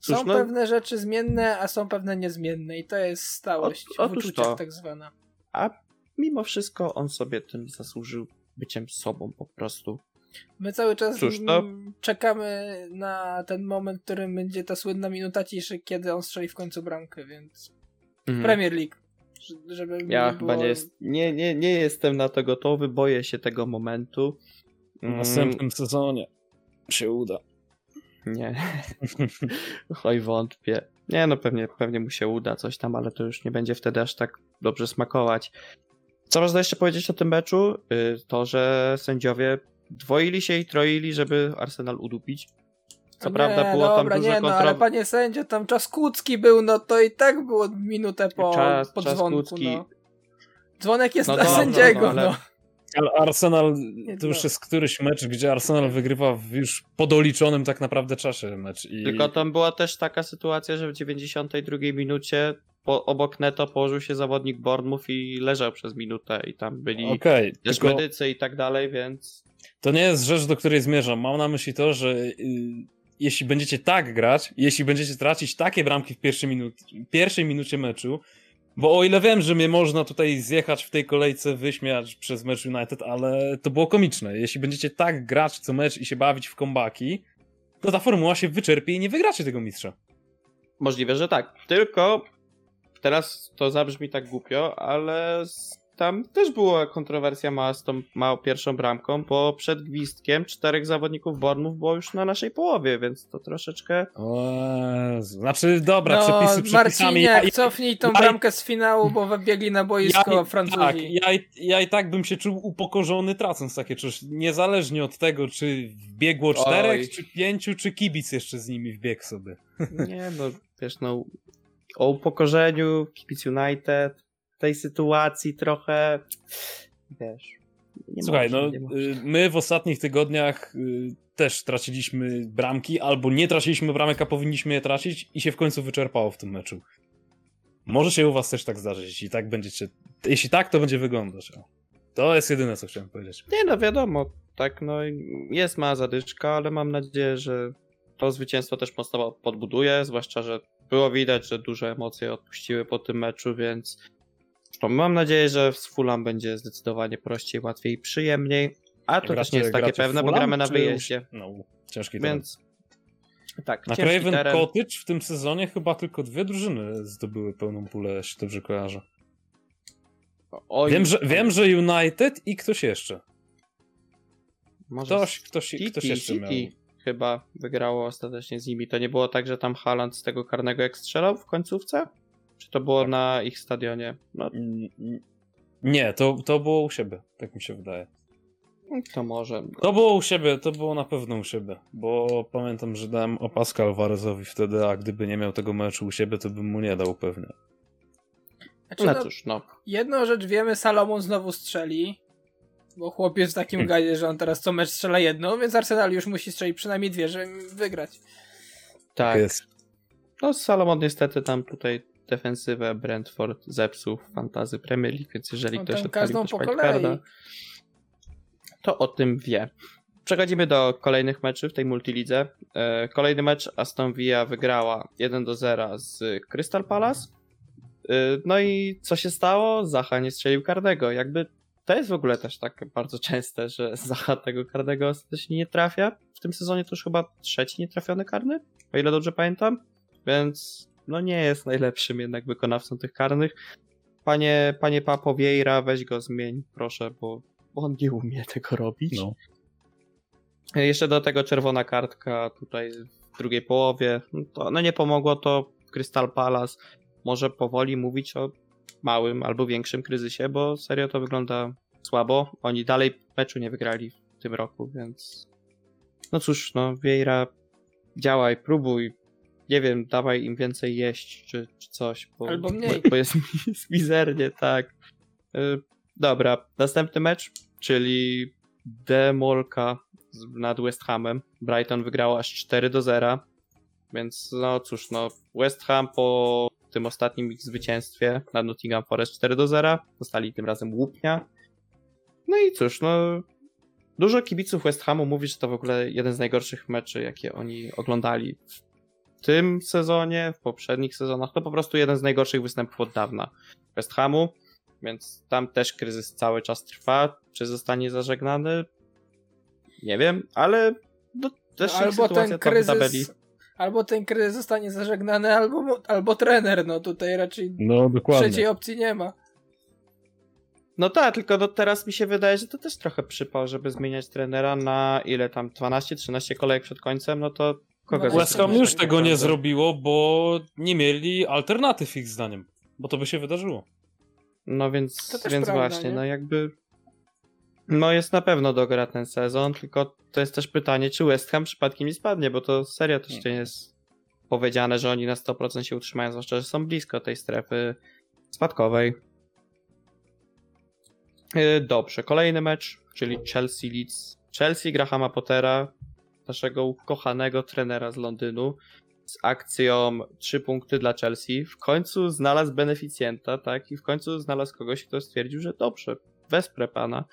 S1: Cóż,
S3: Są
S1: no-
S3: pewne rzeczy zmienne, a są pewne niezmienne i to jest stałość
S1: O-
S3: w uczuciach
S1: to.
S3: tak zwana.
S1: A mimo wszystko on sobie tym zasłużył byciem sobą po prostu.
S3: My cały czas
S1: Cóż, to-
S3: mm, czekamy na ten moment, w którym będzie ta słynna minuta ciszy, kiedy on strzeli w końcu bramkę, więc
S1: Mhm.
S3: Premier League. Żeby
S1: Ja
S3: nie
S1: chyba
S3: było...
S1: nie, jest, nie, nie, nie jestem na to gotowy, boję się tego momentu.
S2: W
S1: Mm,
S2: następnym sezonie się uda.
S1: Nie. (laughs) Oj, wątpię. Nie, no pewnie, pewnie mu się uda coś tam, ale to już nie będzie wtedy aż tak dobrze smakować. Co można jeszcze powiedzieć o tym meczu? Y, To, że sędziowie dwoili się i troili, żeby Arsenal udupić. Co
S3: nie,
S1: prawda było
S3: dobra,
S1: tam dużo
S3: nie, no, ale
S1: kontrowersji.
S3: panie sędzio, tam czas Kłódzki był, no to i tak było minutę po,
S1: Czas-
S3: po
S1: czas
S3: dzwonku, no. Dzwonek jest
S1: No
S3: dla
S1: dobra,
S3: sędziego,
S1: no,
S3: no.
S1: ale-
S2: Ale Arsenal, to już
S3: no.
S2: jest któryś mecz, gdzie Arsenal wygrywa w już podoliczonym tak naprawdę czasie mecz. I...
S1: Tylko tam była też taka sytuacja, że w 92 minucie po, obok Neto położył się zawodnik Bournemouth i leżał przez minutę i tam byli
S2: Okej,
S1: też
S2: tylko
S1: medycy i tak dalej, więc
S2: to nie jest rzecz, do której zmierzam. Mam na myśli to, że y, jeśli będziecie tak grać, jeśli będziecie tracić takie bramki w pierwszej, minut, pierwszej minucie meczu, bo o ile wiem, że mnie można tutaj zjechać w tej kolejce, wyśmiać przez mecz United, ale to było komiczne. Jeśli będziecie tak grać co mecz i się bawić w kombaki, to ta formuła się wyczerpie i nie wygracie tego mistrza.
S1: Możliwe, że tak. Tylko teraz to zabrzmi tak głupio, ale z tam też była kontrowersja mała z tą małą pierwszą bramką, bo przed gwizdkiem czterech zawodników Bornów było już na naszej połowie, więc to troszeczkę...
S2: O. Znaczy, dobra,
S3: no,
S2: przepisy przepisami.
S3: Marcinie,
S2: Ja-
S3: cofnij tą
S2: ja-
S3: bramkę z finału, bo wybiegli na boisko
S2: ja,
S3: Francuzi.
S2: tak, ja, i- ja i tak bym się czuł upokorzony tracąc takie coś. Niezależnie od tego, czy wbiegło czterech,
S1: Oj.
S2: czy pięciu, czy kibic jeszcze z nimi wbiegł sobie.
S1: Nie no, wiesz, no o upokorzeniu, kibic United, tej sytuacji trochę, wiesz... nie
S2: Słuchaj, no y, my w ostatnich tygodniach y, też traciliśmy bramki, albo nie traciliśmy bramek, a powinniśmy je tracić i się w końcu wyczerpało w tym meczu. Może się u was też tak zdarzyć, jeśli tak będziecie... Jeśli tak, to będzie wyglądać. To jest jedyne, co chciałem powiedzieć.
S1: Nie no, wiadomo, tak, no jest mała zadyczka, ale mam nadzieję, że to zwycięstwo też mocno podbuduje, zwłaszcza, że było widać, że duże emocje odpuściły po tym meczu, więc mam nadzieję, że z Fulham będzie zdecydowanie prościej, łatwiej i przyjemniej, a to też nie jest takie pewne, bo
S2: Fulham,
S1: gramy na wyjeździe,
S2: No, ciężki teren.
S1: więc tak,
S2: Na Craven
S1: teren.
S2: Cottage w tym sezonie chyba tylko dwie drużyny zdobyły pełną pulę, jeśli dobrze kojarzę.
S1: Oj,
S2: Wiem, że, wiem, że United i ktoś jeszcze.
S1: może
S2: Ktoś, ktoś,
S1: City,
S2: ktoś jeszcze miał.
S1: City chyba wygrało ostatecznie z nimi. To nie było tak, że tam Haaland z tego karnego jak strzelał w końcówce? Czy to było
S2: Tak.
S1: na ich stadionie? No.
S2: Nie, to, to było u siebie, tak mi się wydaje.
S1: to może.
S2: To było u siebie, to było na pewno u siebie, bo pamiętam, że dałem opaskę Alvarezowi wtedy, a gdyby nie miał tego meczu u siebie, to bym mu nie dał pewnie.
S3: Znaczy,
S1: No
S3: no,
S1: cóż, no.
S3: jedną rzecz wiemy, Salomon znowu strzeli, bo chłopiec w takim gadzie, że on teraz co mecz strzela jedną, więc Arsenal już musi strzelić przynajmniej dwie, żeby wygrać.
S1: Tak.
S2: Jest.
S1: No Salomon niestety tam tutaj defensywę Brentford zepsuł w fantazy Premier League, więc jeżeli
S3: On
S1: ktoś odpalił też
S3: po kolei.
S1: to o tym wie. Przechodzimy do kolejnych meczów w tej multilidze. E, Kolejny mecz Aston Villa wygrała 1 do 0 z Crystal Palace. E, No i co się stało? Zacha nie strzelił karnego. Jakby to jest w ogóle też tak bardzo częste, że (laughs) Zacha tego karnego ostatecznie nie trafia. W tym sezonie to już chyba trzeci nietrafiony karny, o ile dobrze pamiętam. Więc no nie jest najlepszym jednak wykonawcą tych karnych. Panie, panie Papo Vieira, weź go zmień, proszę, bo, bo on nie umie tego robić.
S2: No.
S1: Jeszcze do tego czerwona kartka tutaj w drugiej połowie. No, to, no nie pomogło to Crystal Palace. Może powoli mówić o małym albo większym kryzysie, bo serio to wygląda słabo. Oni dalej meczu nie wygrali w tym roku, więc no cóż, no Vieira działaj, próbuj. Nie wiem, dawaj im więcej jeść czy, czy coś. Bo,
S3: Albo mniej.
S1: Bo, (laughs) jest, mizernie, tak. Y, Dobra, następny mecz, czyli Demolka nad West Hamem. Brighton wygrało aż 4 do 0. Więc no cóż, no West Ham po tym ostatnim ich zwycięstwie nad Nottingham Forest 4 do 0 dostali tym razem łupnia. No i cóż, no dużo kibiców West Hamu mówi, że to w ogóle jeden z najgorszych meczy, jakie oni oglądali tym sezonie, w poprzednich sezonach. To po prostu jeden z najgorszych występów od dawna West Hamu, więc tam też kryzys cały czas trwa. Czy zostanie zażegnany? Nie wiem, ale no, też ich
S3: albo
S1: sytuacja
S3: ten
S1: tam w tabeli.
S3: kryzys, albo ten kryzys zostanie zażegnany, albo, albo trener, no tutaj raczej
S2: No, dokładnie.
S3: trzeciej opcji nie ma.
S1: No tak, tylko no teraz mi się wydaje, że to też trochę przypał, żeby zmieniać trenera na ile tam 12-13 kolejek przed końcem, no to kogo
S3: No,
S2: West Ham już
S1: tak
S2: tego nie
S1: naprawdę?
S2: zrobiło, bo nie mieli alternatyw ich zdaniem. Bo to by się wydarzyło.
S1: No więc, więc
S3: prawda,
S1: właśnie,
S3: nie?
S1: no jakby no jest na pewno dogra ten sezon, tylko to jest też pytanie, czy West Ham przypadkiem nie spadnie, bo to serio też nie jest powiedziane, że oni na 100% się utrzymają, zwłaszcza, że są blisko tej strefy spadkowej. Yy, Dobrze, kolejny mecz, czyli Chelsea Leeds. Chelsea Grahama Pottera, naszego ukochanego trenera z Londynu, z akcją 3 punkty dla Chelsea. W końcu znalazł beneficjenta, tak? I w końcu znalazł kogoś, kto stwierdził, że dobrze, wesprę pana.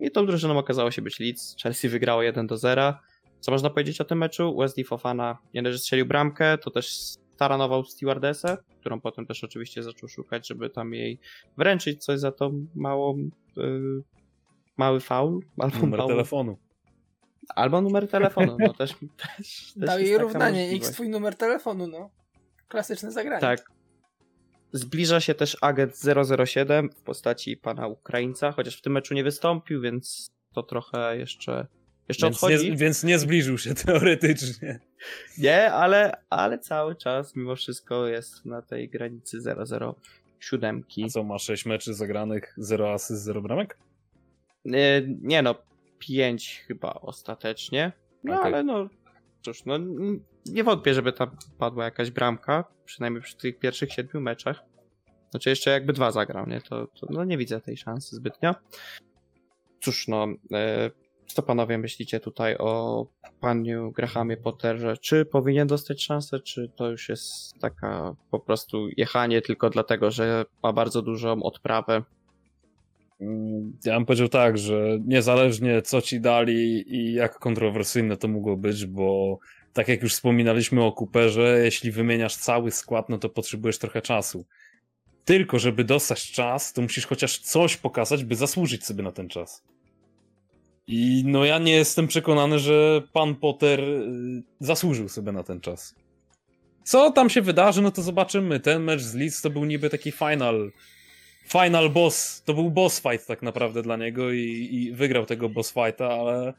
S1: I tą drużyną okazało się być Leeds. Chelsea wygrało 1 do 0. Co można powiedzieć o tym meczu? Wesley Fofana nie dość, że strzelił bramkę, to też staranował stewardessę, którą potem też oczywiście zaczął szukać, żeby tam jej wręczyć coś za tą małą, yy, mały faul. Albo,
S2: Numer
S1: małą,
S2: telefonu.
S1: Albo numer telefonu. No też, (laughs) też, też
S3: Dał
S1: jest
S3: jej równanie,
S1: możliwość.
S3: x twój numer telefonu, no. Klasyczne zagranie.
S1: Tak. zbliża się też agent 007 w postaci pana Ukraińca, chociaż w tym meczu nie wystąpił, więc to trochę jeszcze, jeszcze
S2: Więc
S1: odchodzi.
S2: nie, więc nie zbliżył się (laughs) teoretycznie.
S1: Nie, ale, ale cały czas mimo wszystko jest na tej granicy 007.
S2: A co, ma 6 meczy zagranych, 0 asyst, 0 bramek?
S1: Nie, nie no, 5 chyba ostatecznie. No
S2: Okej.
S1: ale no, cóż, no nie wątpię, żeby tam padła jakaś bramka, przynajmniej przy tych pierwszych siedmiu meczach. Znaczy jeszcze jakby dwa zagrał, nie? To, to no nie widzę tej szansy zbytnio. Cóż no, e, co panowie myślicie tutaj o panu Grahamie Potterze? Czy powinien dostać szansę, czy to już jest taka po prostu jechanie tylko dlatego, że ma bardzo dużą odprawę?
S2: Mm, Ja bym powiedział tak, że niezależnie co ci dali i jak kontrowersyjne to mogło być, bo tak jak już wspominaliśmy o Cooperze, jeśli wymieniasz cały skład, no to potrzebujesz trochę czasu. Tylko, żeby dostać czas, to musisz chociaż coś pokazać, by zasłużyć sobie na ten czas. I no ja nie jestem przekonany, że pan Potter y, zasłużył sobie na ten czas. Co tam się wydarzy, no to zobaczymy. Ten mecz z Leeds to był niby taki final final boss, to był boss fight tak naprawdę dla niego i, i wygrał tego boss fighta, ale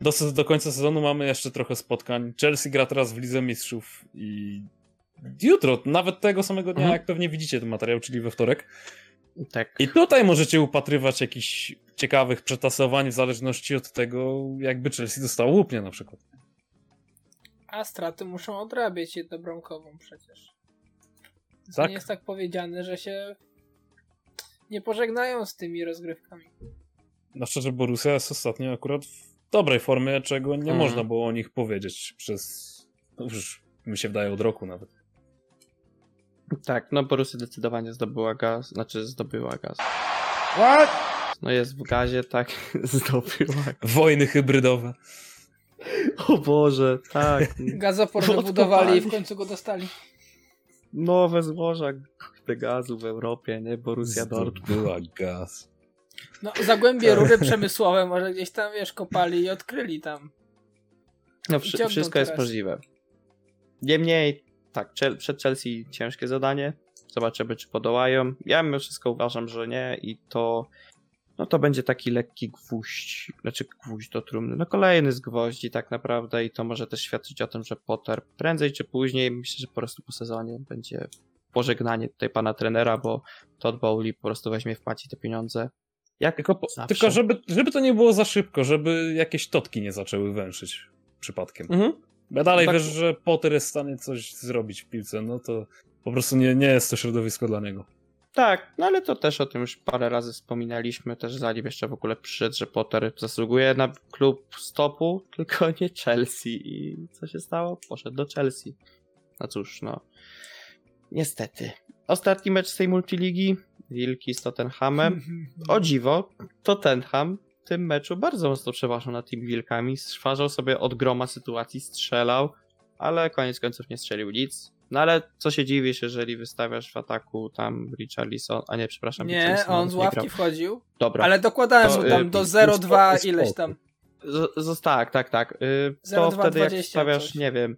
S2: do, do końca sezonu mamy jeszcze trochę spotkań. Chelsea gra teraz w Lidze Mistrzów i jutro, nawet tego samego dnia,
S1: Mhm.
S2: jak pewnie widzicie ten materiał, czyli we wtorek.
S1: Tak.
S2: I tutaj możecie upatrywać jakichś ciekawych przetasowań w zależności od tego, jakby Chelsea dostało łupnia na przykład.
S3: A straty muszą odrabiać jednobramkową przecież. To
S2: Tak.
S3: nie jest tak powiedziane, że się nie pożegnają z tymi rozgrywkami.
S2: No szczerze, Borussia jest ostatnio akurat w dobrej formie, czego nie
S1: Mhm.
S2: można było o nich powiedzieć przez, no już mi się wydaje, od roku nawet.
S1: Tak, no Borussia zdecydowanie zdobyła gaz, znaczy zdobyła gaz.
S4: What?
S1: No jest w gazie, tak, (laughs) zdobyła.
S2: Wojny hybrydowe.
S1: O Boże, tak.
S3: Gazoport
S1: Odkopali.
S3: wybudowali i w końcu go dostali.
S1: Nowe złoża gazu w Europie, nie? Borussia Dortmund.
S2: Była gaz.
S3: No, zagłębie rury przemysłowe może gdzieś tam, wiesz, kopali i odkryli tam.
S1: No, wszy- wszystko jest
S3: teraz.
S1: możliwe. Niemniej, tak, Chel- przed Chelsea ciężkie zadanie. Zobaczymy, czy podołają. Ja mimo wszystko uważam, że nie i to no to będzie taki lekki gwóźdź, znaczy gwóźdź do trumny. No kolejny z gwoździ tak naprawdę i to może też świadczyć o tym, że Potter prędzej czy później, myślę, że po prostu po sezonie będzie pożegnanie tutaj pana trenera, bo Todd Bowley po prostu weźmie, wpłaci te pieniądze. Jak
S2: Tylko, po, tylko żeby, żeby to nie było za szybko, żeby jakieś totki nie zaczęły węszyć przypadkiem.
S1: Mhm.
S2: Ja dalej
S1: Tak.
S2: wiesz, że Potter jest w stanie coś zrobić w piłce, no to po prostu nie, nie jest to środowisko dla niego.
S1: Tak, no ale to też o tym już parę razy wspominaliśmy, też zanim jeszcze w ogóle przyszedł, że Potter zasługuje na klub stopu, (laughs) tylko nie Chelsea i co się stało? Poszedł do Chelsea. No cóż, no niestety. Ostatni mecz z tej multiligi, Wilki z Tottenhamem. (laughs) O dziwo, Tottenham w tym meczu bardzo mocno przeważał nad tymi Wilkami, stwarzał sobie od groma sytuacji, strzelał, ale koniec końców nie strzelił nic. No ale co się dziwisz, jeżeli wystawiasz w ataku tam Richarlison, a nie, przepraszam,
S3: Nie, on z
S1: nie
S3: ławki
S1: grał.
S3: wchodził,
S1: Dobra,
S3: ale dokładałem
S1: To,
S3: mu tam
S1: y,
S3: do
S1: i-
S3: 0,2
S2: spoko,
S3: ileś tam.
S1: Z, z, tak, tak, tak. Y, to
S3: 0,2,
S1: wtedy jak
S3: 20
S1: stawiasz,
S3: coś.
S1: nie wiem,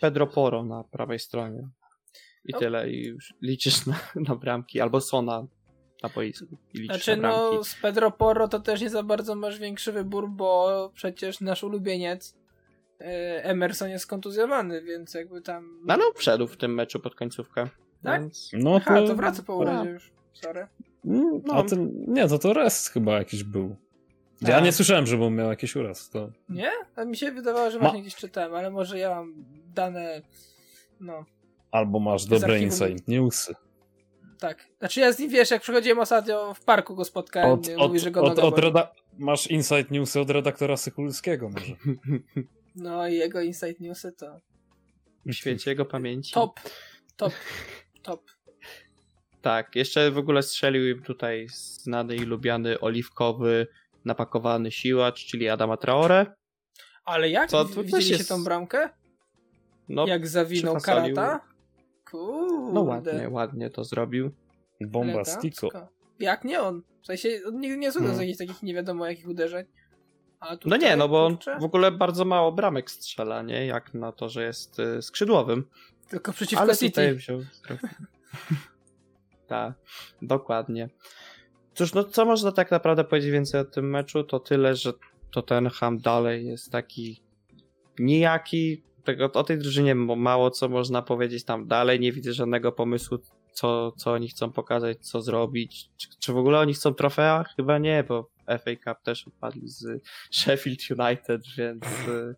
S1: Pedro Poro na prawej stronie i
S3: No.
S1: tyle i już liczysz na, na bramki, albo Sona na boisku i
S3: Znaczy,
S1: na
S3: no, z Pedro Porro to też nie za bardzo masz większy wybór, bo przecież nasz ulubieniec Emerson jest kontuzjowany, więc jakby tam...
S1: No, no wszedł w tym meczu pod końcówkę.
S3: Tak?
S1: Więc...
S2: No
S3: Aha, to wraca po urodzie już. Sorry.
S2: Mm,
S1: No.
S2: A ten, nie, to to rest chyba jakiś był. Ja
S3: A.
S2: nie słyszałem, żeby on miał jakiś uraz. To...
S3: Nie? A mi się wydawało, że
S2: Ma-
S3: właśnie gdzieś czytałem, ale może ja mam dane... No,
S2: Albo masz dobre insight newsy.
S3: tak. Znaczy ja z nim, wiesz, jak przychodziłem ostatnio w parku go spotkałem,
S2: Od,
S3: nie,
S2: od,
S3: mówi, że go
S2: od, od reda- masz insight newsy od redaktora Sykulskiego może. (laughs)
S3: No i jego insight newsy to
S1: w świecie jego pamięci.
S3: top, top, (laughs) top.
S1: Tak, jeszcze w ogóle strzelił im tutaj znany i lubiany oliwkowy, napakowany siłacz, czyli Adama Traore.
S3: Ale jak
S1: Co,
S3: widzieliście
S1: jest-
S3: tą bramkę?
S1: No,
S3: jak zawinął karata? Kurde.
S1: no ładnie, ładnie to zrobił.
S2: Bombastiko.
S3: Elegancko. Jak nie on? W sensie on nigdy nie z
S1: Hmm.
S3: jakichś takich nie wiadomo jakich uderzeń.
S1: No nie, no bo on
S3: kurczę,
S1: w ogóle bardzo mało bramek strzela, nie? Jak na to, że jest y, skrzydłowym.
S3: Tylko przeciwko
S1: Ale
S3: City.
S1: wziął... (laughs) Tak, dokładnie. Cóż, no co można tak naprawdę powiedzieć więcej o tym meczu? To tyle, że Tottenham dalej jest taki nijaki. Tego, o tej drużynie mało co można powiedzieć tam dalej. Nie widzę żadnego pomysłu, co, co oni chcą pokazać, co zrobić. Czy, czy w ogóle oni chcą trofea? Chyba nie, bo FA Cup też odpadli z Sheffield United, więc y,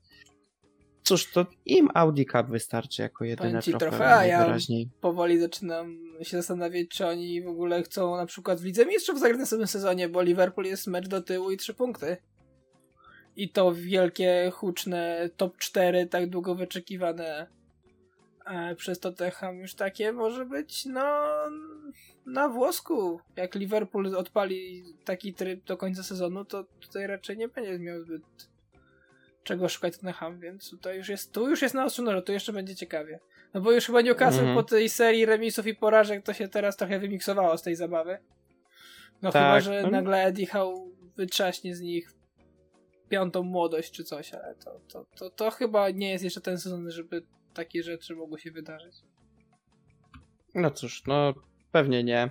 S1: cóż, to im Audi Cup wystarczy jako jedyne trofea,
S3: trofea, ja-. Powoli zaczynam się zastanawiać, czy oni w ogóle chcą na przykład w Lidze Mistrzów zagrać na samym sezonie, bo Liverpool jest mecz do tyłu i trzy punkty. I to wielkie, huczne top 4, tak długo wyczekiwane e, przez Tottenham już takie może być, no, na włosku. Jak Liverpool odpali taki tryb do końca sezonu, to tutaj raczej nie będzie miał zbyt czego szukać Tottenham, więc tutaj już jest, tu już jest na ostrzu tu jeszcze będzie ciekawie. No bo już chyba Newcastle
S1: Mhm.
S3: po tej serii remisów i porażek to się teraz trochę wymiksowało z tej zabawy. No
S1: Tak,
S3: chyba, że
S1: no.
S3: nagle Eddie Howe wytrzaśnie z nich piątą młodość czy coś, ale to, to, to, to chyba nie jest jeszcze ten sezon, żeby takie rzeczy mogły się wydarzyć.
S1: No cóż, no pewnie nie.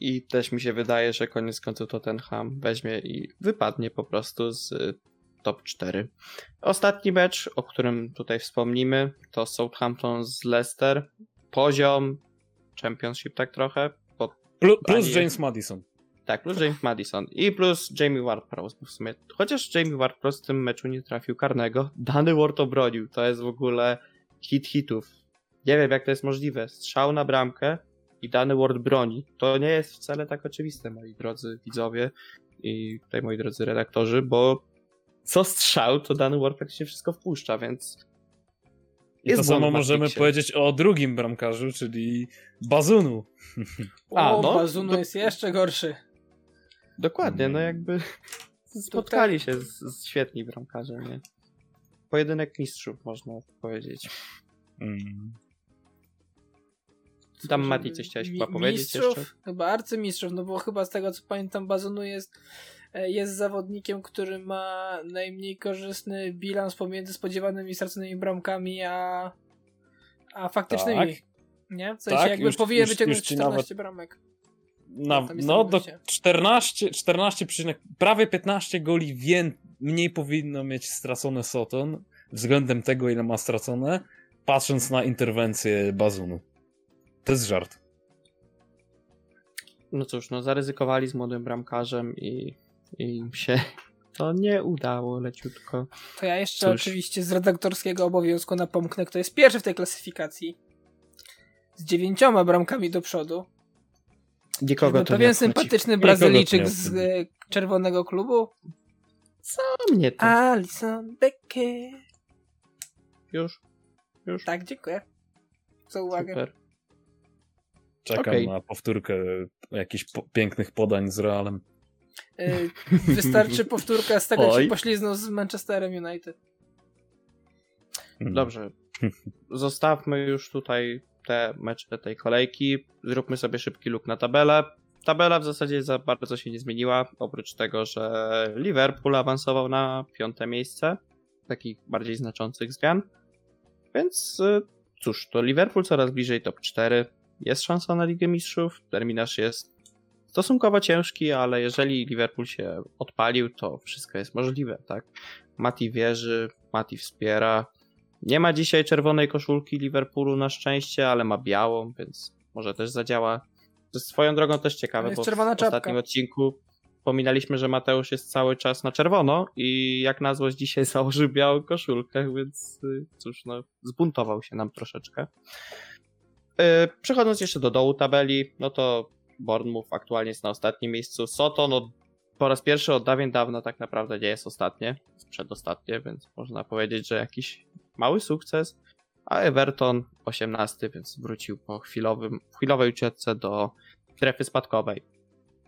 S1: I też mi się wydaje, że koniec końców Tottenham weźmie i wypadnie po prostu z y, top 4. Ostatni mecz, o którym tutaj wspomnimy, to Southampton z Leicester. Poziom Championship tak trochę. Bo,
S2: Plus, plus James Madison.
S1: tak, plus James Madison i plus Jamie Ward-Prowse, w sumie chociaż Jamie Ward-Prowse w tym meczu nie trafił karnego, Dany Ward obronił. To jest w ogóle hit hitów. Nie wiem jak to jest możliwe. Strzał na bramkę i Dany Ward broni. To nie jest wcale tak oczywiste, moi drodzy widzowie i tutaj moi drodzy redaktorzy, bo co strzał, to Dany Ward praktycznie wszystko wpuszcza, więc
S2: I to samo możemy powiedzieć o drugim bramkarzu, czyli Bazunu. (laughs)
S1: A,
S3: o,
S1: no,
S3: Bazuno
S1: do-
S3: jest jeszcze gorszy.
S1: Dokładnie, no
S2: Mm.
S1: jakby spotkali się z, z świetni bramkarze, nie? Pojedynek mistrzów, można powiedzieć.
S2: Mm.
S1: Tam Mati coś chciałeś
S3: Mi-
S1: chyba powiedzieć
S3: mistrzów,
S1: jeszcze?
S3: Chyba arcymistrzów, no bo chyba z tego co pamiętam Bazonu jest, e, jest zawodnikiem, który ma najmniej korzystny bilans pomiędzy spodziewanymi straconymi bramkami, a, a faktycznymi.
S2: Tak.
S3: Nie? W sensie
S2: Tak,
S3: jakby
S2: już-
S3: powinien
S2: już-
S3: wyciągnąć
S2: już ci
S3: 14 bramek.
S2: Na, no, do
S3: minusie.
S2: 14, 14, przyczynek- prawie 15 goli wię, mniej powinno mieć stracone Soton względem tego, ile ma stracone, patrząc na interwencję Bazunu. To jest żart.
S1: No cóż, no zaryzykowali z młodym bramkarzem i, i im się (laughs) to nie udało leciutko.
S3: To ja jeszcze
S1: Cóż.
S3: oczywiście z redaktorskiego obowiązku napomknę, kto jest pierwszy w tej klasyfikacji. Z dziewięcioma bramkami do przodu.
S1: Nikogo to nie
S3: pewien sympatyczny Brazylijczyk
S2: nie
S3: z e, czerwonego klubu.
S1: Co mnie to?
S3: Alison Becker.
S1: Już? Już?
S3: Tak, dziękuję za uwagę.
S1: Super.
S2: Czekam
S1: Okej.
S2: na powtórkę jakichś po, pięknych podań z Realem.
S3: Y, Wystarczy (laughs) powtórka z tego, jak
S1: Oj.
S3: się pośliznął z Manchesterem United.
S2: Mm.
S1: Dobrze. Zostawmy już tutaj te mecze tej kolejki. Zróbmy sobie szybki look na tabelę. Tabela w zasadzie za bardzo się nie zmieniła, oprócz tego, że Liverpool awansował na piąte miejsce. Takich bardziej znaczących zmian. Więc y, cóż, to Liverpool coraz bliżej top 4. Jest szansa na Ligę Mistrzów. Terminarz jest stosunkowo ciężki, ale jeżeli Liverpool się odpalił, to wszystko jest możliwe, tak? Mati wierzy, Mati wspiera. Nie ma dzisiaj czerwonej koszulki Liverpoolu na szczęście, ale ma białą, więc może też zadziała. Swoją drogą też ciekawe, bo w
S3: czapka.
S1: ostatnim odcinku wspominaliśmy, że Mateusz jest cały czas na czerwono i jak na złość dzisiaj (laughs) założył białą koszulkę, więc y, cóż, no, zbuntował się nam troszeczkę. Yy, Przechodząc jeszcze do dołu tabeli, no to Bournemouth aktualnie jest na ostatnim miejscu. Soto, no po raz pierwszy od dawien dawna tak naprawdę nie jest ostatnie, przedostatnie, więc można powiedzieć, że jakiś mały sukces. A Everton 18, więc wrócił po chwilowym, chwilowej ucieczce do strefy spadkowej.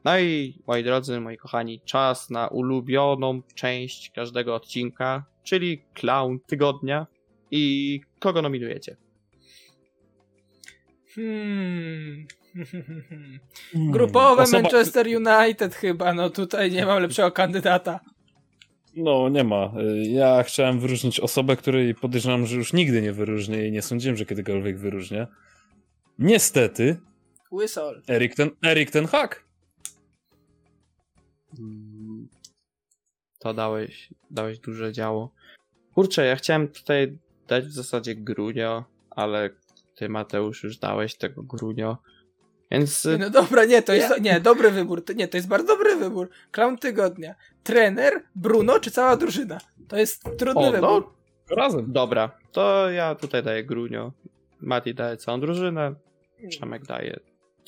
S1: No i moi drodzy, moi kochani, czas na ulubioną część każdego odcinka, czyli clown tygodnia. I kogo nominujecie?
S3: Hmm. (laughs)
S2: Mm.
S3: Grupowe
S2: Osoba-
S3: Manchester United chyba, no tutaj nie mam lepszego kandydata.
S2: No, nie ma. Y, Ja chciałem wyróżnić osobę, której podejrzewam, że już nigdy nie wyróżnię i nie sądziłem, że kiedykolwiek wyróżnię. Niestety,
S3: Whistle.
S2: Erik ten, Erik ten Hak.
S1: Mm, To dałeś, dałeś duże działo. Kurczę, ja chciałem tutaj dać w zasadzie Grunio, ale ty Mateusz już dałeś tego Grunio. Więc
S3: Nie, No dobra, nie, to jest, nie, dobry wybór, to, nie, to jest bardzo dobry wybór. Clown tygodnia. Trener, Bruno czy cała drużyna? To jest trudny
S1: o,
S3: wybór.
S1: no
S2: Razem.
S1: dobra, to ja tutaj daję Grunio. Mati daje całą drużynę, Przemek daje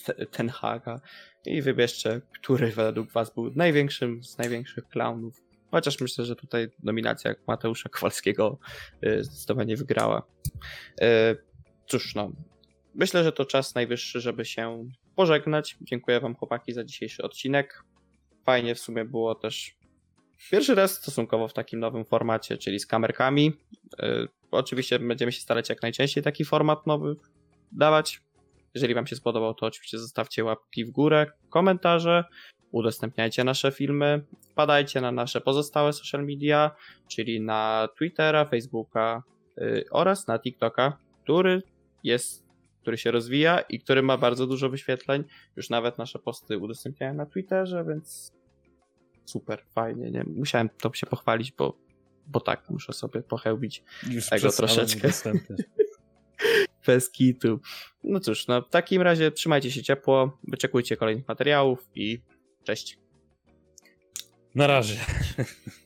S1: te- ten Haga i wybierzcie, który według was był największym z największych klaunów. Chociaż myślę, że tutaj nominacja Mateusza Kowalskiego y, zdecydowanie wygrała. Y, Cóż, no. Myślę, że to czas najwyższy, żeby się pożegnać. Dziękuję wam chłopaki za dzisiejszy odcinek. Fajnie w sumie było też pierwszy raz stosunkowo w takim nowym formacie, czyli z kamerkami. Y, Oczywiście będziemy się starać jak najczęściej taki format nowy dawać. Jeżeli Wam się spodobał, to oczywiście zostawcie łapki w górę, komentarze, udostępniajcie nasze filmy, wpadajcie na nasze pozostałe social media, czyli na Twittera, Facebooka yy, oraz na TikToka, który jest, który się rozwija i który ma bardzo dużo wyświetleń. Już nawet nasze posty udostępniałem na Twitterze, więc super, fajnie, nie? Musiałem to się pochwalić, bo, bo tak, muszę sobie pochełbić
S2: Już
S1: Tego troszeczkę. (laughs) bez kitu. No cóż, no w takim razie trzymajcie się ciepło, wyczekujcie kolejnych materiałów i cześć.
S2: Na razie. (laughs)